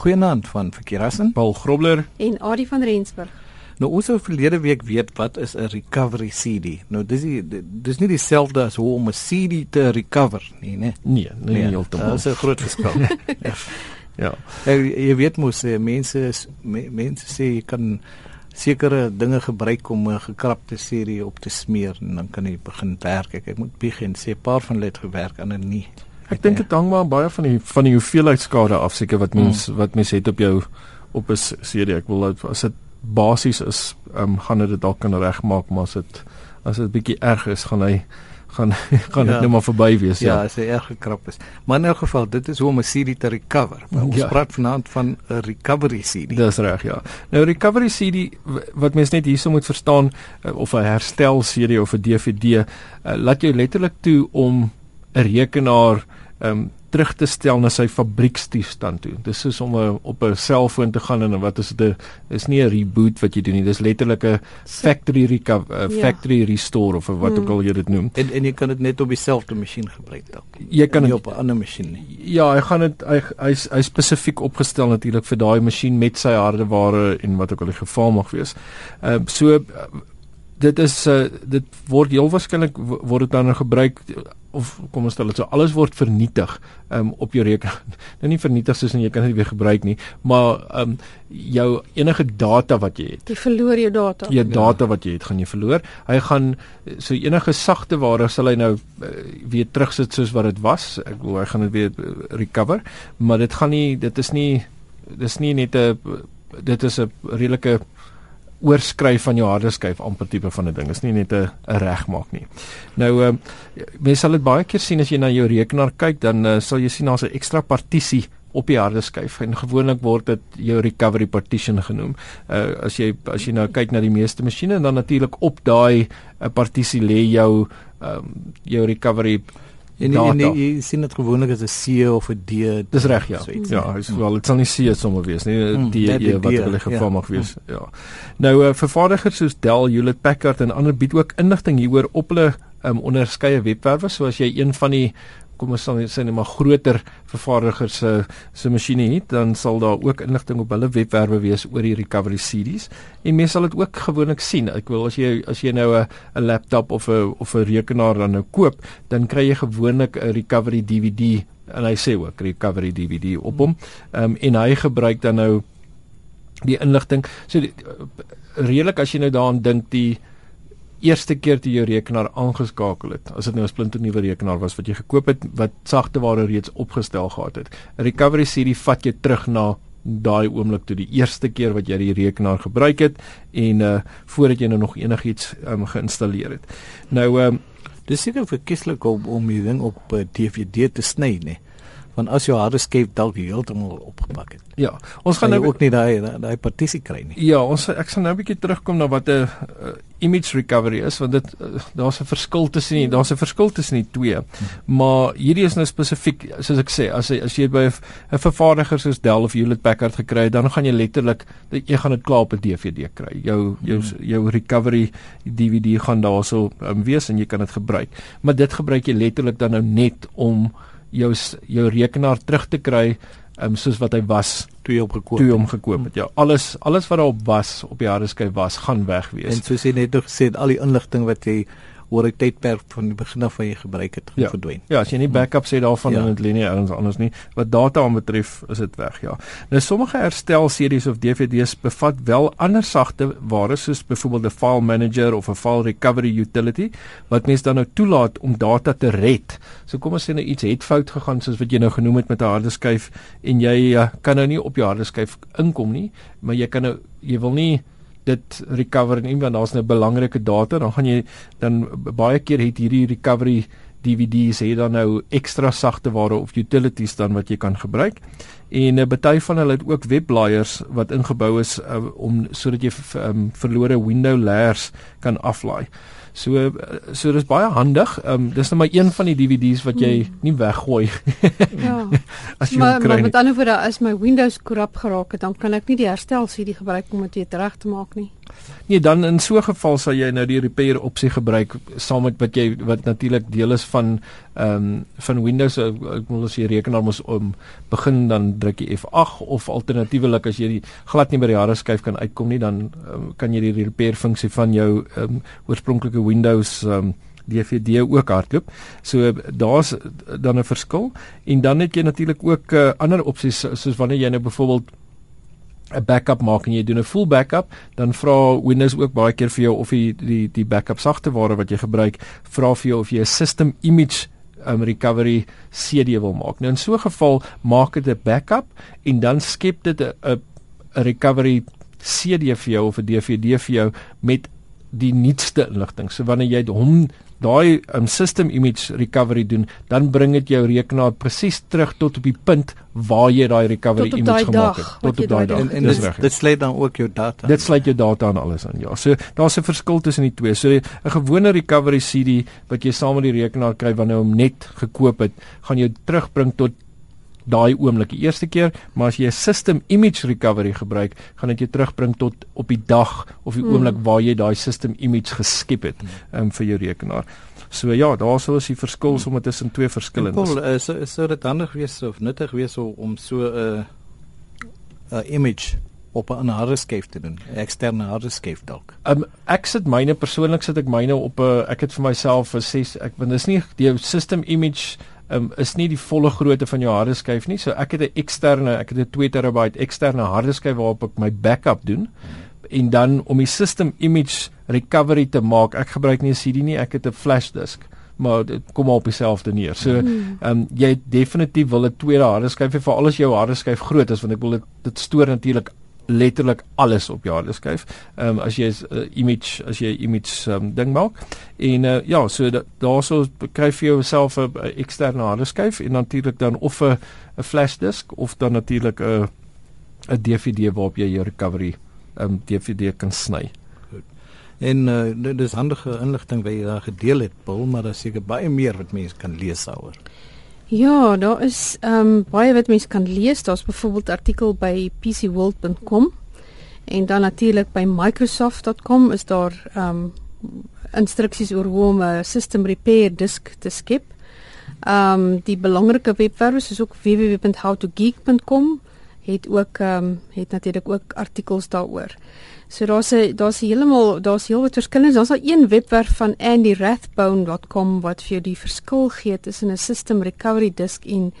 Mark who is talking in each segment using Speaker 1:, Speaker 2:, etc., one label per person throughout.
Speaker 1: Goeienaand van Verkeerassen,
Speaker 2: Paul Grobler
Speaker 3: en Adie van Rensburg.
Speaker 1: Nou ons het verlede week weet wat is 'n recovery CD. Nou dis die dis nie dieselfde as hoe om 'n CD te recover nie, né?
Speaker 2: Nee, nee, nee heeltemal.
Speaker 1: Dit is 'n groot verskil.
Speaker 2: ja.
Speaker 1: Jy, jy weet mos eh, mense is me, mense sê jy kan sekere dinge gebruik om 'n gekrapte serie op te smeer en dan kan jy begin werk. Ek, ek moet begin sê 'n paar van hulle het gewerk ander nie.
Speaker 2: Ek dink dit hang maar baie van die van die hoeveelheid skade af seker wat mens hmm. wat mens het op jou op 'n serie. Ek wil as dit basies is, ehm um, gaan dit dalk kan regmaak, maar as dit as dit bietjie erg is, gaan hy gaan gaan dit ja. nou maar verby wees
Speaker 1: ja. Ja, as hy erg gekrap is. Maar in elk geval, dit is hoe om 'n CD te recover. Maar ons ja. praat vanaand van 'n recovery CD.
Speaker 2: Dis reg, ja. Nou recovery CD wat mens net hierso moet verstaan eh, of 'n herstel CD of 'n DVD, uh, eh, laat jou letterlik toe om 'n rekenaar um, terug te stel na sy fabriekstoestand toe. Dis soos om a, op 'n selfoon te gaan en wat is dit? Is nie 'n reboot wat jy doen nie. Dis letterlik 'n factory recover, a ja. factory restore of wat hmm. ook al jy dit noem.
Speaker 1: En en jy kan dit net op dieselfde masjien gebruik dalk.
Speaker 2: Jy kan
Speaker 1: dit op 'n ander masjien nie.
Speaker 2: Ja, hy gaan dit hy hy's hy spesifiek opgestel natuurlik vir daai masjien met sy hardeware en wat ook al die geval mag wees. Ehm uh, so dit is uh, dit word heel waarskynlik word dit dan gebruik of kom ons stel dit so alles word vernietig um, op jou rekenaar. Nou nie vernietig soos en jy kan dit weer gebruik nie, maar um, jou enige data wat jy het.
Speaker 3: Jy verloor jou data.
Speaker 2: Jou data wat jy het, gaan jy verloor. Hy gaan so enige sagte ware sal hy nou uh, weer terugsit soos wat dit was. Ek glo hy gaan dit weer uh, recover, maar dit gaan nie dit is nie dis nie net 'n dit is 'n redelike oorskryf van jou harde skyf amper tipe van 'n ding. Is nie net 'n regmaak nie. Nou ehm uh, mense sal dit baie keer sien as jy na jou rekenaar kyk, dan uh, sal jy sien daar's 'n ekstra partisie op die harde skyf en gewoonlik word dit jou recovery partition genoem. Uh as jy as jy nou kyk na die meeste masjiene dan natuurlik op daai uh, partisie lê jou ehm um, jou recovery
Speaker 1: En en jy sien dit gewoonlik as 'n C of 'n D.
Speaker 2: Dis reg ja. Ja, hy's mm. wel dit sal nie C sommer wees nie, mm, D e, wat hulle geval ja. mag wees. Mm. Ja. Nou uh, vervaardigers soos Dell, Hewlett Packard en ander bied ook inligting hieroor op hulle um, onderskeie webwerwe, so as jy een van die kom ons sê net maar groter vervaardigers se se masjiene het, dan sal daar ook inligting op hulle webwerwe wees oor die recovery series. En mense sal dit ook gewoonlik sien. Ek wil as jy as jy nou 'n 'n laptop of 'n of 'n rekenaar dan nou koop, dan kry jy gewoonlik 'n recovery DVD en hy sê ook recovery DVD op hom. Ehm um, en hy gebruik dan nou die inligting. So redelik as jy nou daaraan dink die eerste keer toe jou rekenaar aangeskakel het, as dit nou 'n splinternuwe rekenaar was wat jy gekoop het wat sagteware reeds opgestel gehad het. 'n Recovery CD vat jou terug na daai oomblik toe die eerste keer wat jy die rekenaar gebruik het en uh voordat jy nou nog enigiets um, geïnstalleer het. Nou um
Speaker 1: dis seker verkieslik om om die ding op uh, DVD te sny, nee want as jou harde skyf dalk heeltemal opgepak het.
Speaker 2: Ja, ons gaan nou
Speaker 1: ook nie daai daai partisie kry nie.
Speaker 2: Ja, ons ek sal nou 'n bietjie terugkom na wat 'n uh, image recovery is want dit uh, daar's 'n verskil tussen die daar's 'n verskil tussen die twee. Hmm. Maar hierdie is nou spesifiek soos ek sê, as as jy by 'n vervaardiger soos Dell of Hewlett Packard gekry het, dan gaan jy letterlik jy gaan dit klaar op 'n DVD kry. Jou jou hmm. jou recovery DVD gaan daarso um, wees en jy kan dit gebruik. Maar dit gebruik jy letterlik dan nou net om jou jou rekenaar terug te kry um, soos wat hy was
Speaker 1: toe jy hom gekoop
Speaker 2: toe jy hom gekoop het. Ja, alles alles wat daarop was op die harde skyf was gaan weg wees.
Speaker 1: En soos jy net nog gesê het al die inligting wat jy oor 'n tydperk van die begin af van jy gebruik het
Speaker 2: ja.
Speaker 1: verdwyn.
Speaker 2: Ja, as jy nie backups het daarvan ja. in dit lê nie ergens anders nie. Wat data aanbetref, is dit weg, ja. Nou sommige herstel series of DVD's bevat wel ander sagte ware soos byvoorbeeld 'n file manager of 'n file recovery utility wat mens dan nou toelaat om data te red. So kom ons sê nou iets het fout gegaan soos wat jy nou genoem het met 'n harde skyf en jy uh, kan nou nie op jou harde skyf inkom nie, maar jy kan nou jy wil nie dit recover en want daar's nou belangrike data dan gaan jy dan baie keer het hierdie recovery DVD's het dan nou ekstra sagte ware of utilities dan wat jy kan gebruik en 'n uh, baie van hulle het ook webblaaiers wat ingebou is uh, om sodat jy um, verlore window layers kan aflaai. So so dis baie handig. Ehm um, dis net nou maar een van die DVD's wat jy hmm. nie weggooi.
Speaker 3: ja. As jy maar, maar met ander woorde as my Windows korrup geraak het, dan kan ek nie die herstel CD gebruik om dit weer reg te maak nie.
Speaker 2: Nee, dan in so 'n geval sal jy nou die repair opsie gebruik saam met wat jy wat natuurlik deel is van ehm um, van Windows. Ek wil as jy rekenaar mos om begin dan druk jy F8 of alternatiefelik as jy die glad nie by die harde skyf kan uitkom nie, dan um, kan jy die repair funksie van jou ehm um, oorspronklike Windows ehm um, DVD ook hardloop. So daar's dan 'n verskil en dan het jy natuurlik ook uh, ander opsies soos wanneer jy nou byvoorbeeld 'n backup maak en jy doen 'n full backup, dan vra Windows ook baie keer vir jou of jy die die backup sagteware wat jy gebruik, vra vir jou of jy 'n system image um, recovery CD wil maak. Nou in so 'n geval maak dit 'n backup en dan skep dit 'n 'n recovery CD vir jou of 'n DVD vir jou met die nuutste inligting. So wanneer jy hom daai um, system image recovery doen, dan bring dit jou rekenaar presies terug tot op die punt waar jy daai recovery image gemaak het.
Speaker 1: Tot op daai dag. En, en dit, dit sluit dan ook jou data.
Speaker 2: Dit sluit jou data en alles aan. Ja. So daar's 'n verskil tussen die twee. So 'n gewone recovery CD wat jy saam met die rekenaar kry wanneer jy hom net gekoop het, gaan jou terugbring tot daai oomblik die eerste keer, maar as jy 'n system image recovery gebruik, gaan dit jou terugbring tot op die dag of die mm. oomblik waar jy daai system image geskep het um, vir jou rekenaar. So ja, daar sou is die verskil sommer tussen twee verskillende.
Speaker 1: Cool, is is sou dit handig wees of nuttig wees om so 'n uh, 'n image op 'n harde skyf te doen, 'n eksterne harde skyf dalk.
Speaker 2: Um ek sit myne persoonlik sit ek myne op 'n ek het vir myself 'n 6 ek want dis nie die system image um, is nie die volle grootte van jou harde skyf nie. So ek het 'n eksterne, ek het 'n 2 terabyte eksterne harde skyf waarop ek my backup doen. En dan om die system image recovery te maak, ek gebruik nie 'n CD nie, ek het 'n flash disk maar dit kom op dieselfde neer. So hmm. ehm um, jy definitief wil 'n tweede harde skyf hê vir al is jou harde skyf groot is want ek wil dit dit stoor natuurlik letterlik alles op jou harde skyf. Ehm um, as jy 'n uh, image as jy 'n image um, ding maak en uh, ja, so daarso kry jy jouself 'n eksterne harde skyf en natuurlik dan of 'n 'n flash disk of dan natuurlik 'n 'n DVD waarop jy jou recovery ehm um, DVD kan sny.
Speaker 1: En uh, dis handige inligting wat jy daar gedeel het, Paul, maar daar seker baie meer wat mense kan lees daaroor.
Speaker 3: Ja, daar is ehm um, baie wat mense kan lees. Daar's byvoorbeeld artikel by pcworld.com en dan natuurlik by microsoft.com is daar ehm um, instruksies oor hoe om 'n system repair disk te skep. Ehm um, die belangrike webwerwe is ook www.howtogeek.com het ook ehm um, het natuurlik ook artikels daaroor. So daar's 'n daar's heeltemal daar's heel wat verskillende. Daar's al een webwerf van andyrathbone.com wat vir jou die verskil gee tussen 'n system recovery disk en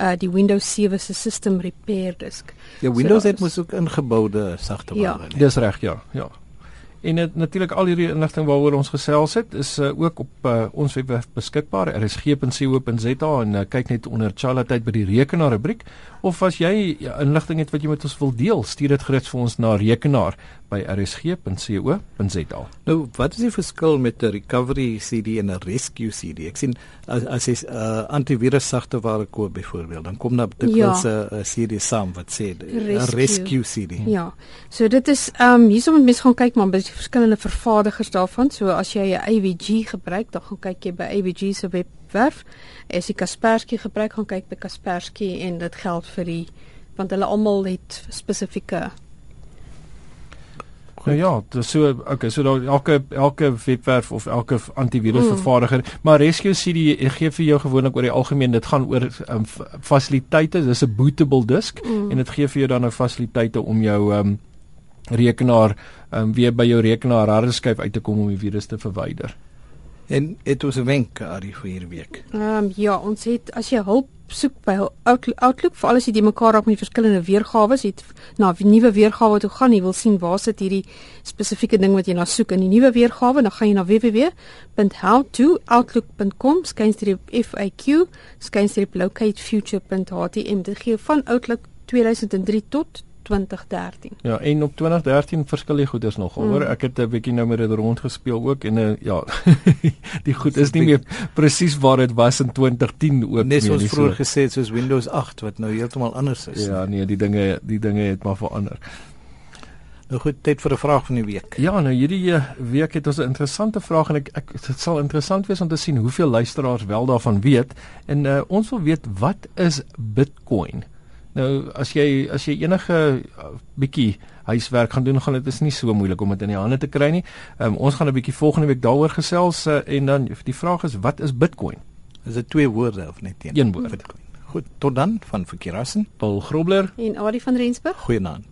Speaker 3: uh die Windows 7 se system repair disk.
Speaker 1: Ja, Windows so, het mos ook ingeboude sagte
Speaker 2: ware. Ja, dis reg, ja, ja. En natuurlik al hierdie inligting waaroor ons gesels het is uh, ook op uh, ons webwerf beskikbaar rsg.co.za en uh, kyk net onder Charlotte by die rekenaar rubriek of as jy ja, inligting het wat jy met ons wil deel stuur dit gerus vir ons na rekenaar by rsg.co.za.
Speaker 1: Nou, wat is die verskil met 'n recovery CD en 'n rescue CD? Ek sien as as jy 'n uh, antivirus sagteware koop byvoorbeeld, dan kom daar dikwels 'n ja. CD saam wat sê 'n rescue CD.
Speaker 3: Ja. So dit is ehm um, hierso moet mens gaan kyk maar by die verskillende vervaardigers daarvan. So as jy 'n AVG gebruik, dan gaan kyk jy by AVG se webwerf. As jy Kaspersky gebruik, gaan kyk by Kaspersky en dit geld vir die want hulle almal het spesifieke
Speaker 2: Nou ja, dis so okay, so daar elke elke webwerf of elke antivirus mm. maar Rescue CD gee vir jou gewoonlik oor die algemeen dit gaan oor um, fasiliteite, dis 'n bootable disk mm. en dit gee vir jou dan nou fasiliteite om jou um, rekenaar um, weer by jou rekenaar harde skyf uit te kom om die virus te verwyder.
Speaker 1: En dit was 'n wenk Ari vir hierdie week.
Speaker 3: Ehm um, ja, ons het as jy hulp soek by Outlook vir alles wat jy mekaar raak met verskillende weergawe het na 'n nuwe weergawe toe gaan, jy wil sien waar sit hierdie spesifieke ding wat jy na soek in die nuwe weergawe, dan gaan jy na www.howtooutlook.com skynstreep FAQ skynstreep locatefuture.htm dit gee van Outlook 2003 tot 2013.
Speaker 2: Ja, en op 2013 verskil die goeders nog. Mm. Hoor, ek het 'n bietjie nou met dit rond gespeel ook en uh, ja, die goed is nie meer presies waar dit was in 2010 ook
Speaker 1: nie. Net soos vroeër so. gesê soos Windows 8 wat nou heeltemal anders is.
Speaker 2: Ja, nee, die dinge die dinge het maar verander.
Speaker 1: Nou goed, tyd vir 'n vraag van die week.
Speaker 2: Ja, nou hierdie eh, week het ons 'n interessante vraag en ek ek dit sal interessant wees om te sien hoeveel luisteraars wel daarvan weet. En uh, ons wil weet wat is Bitcoin? Nou as jy as jy enige uh, bietjie huiswerk gaan doen, gaan dit is nie so moeilik om dit in die hande te kry nie. Um, ons gaan 'n bietjie volgende week daaroor gesels uh, en dan die vraag is wat is Bitcoin?
Speaker 1: Is dit twee woorde of net
Speaker 2: een? Een woord.
Speaker 1: Bitcoin. Goed, tot dan van Verkeerassen,
Speaker 2: Paul Grobler
Speaker 3: en Adie van Rensburg.
Speaker 1: Goeienaand.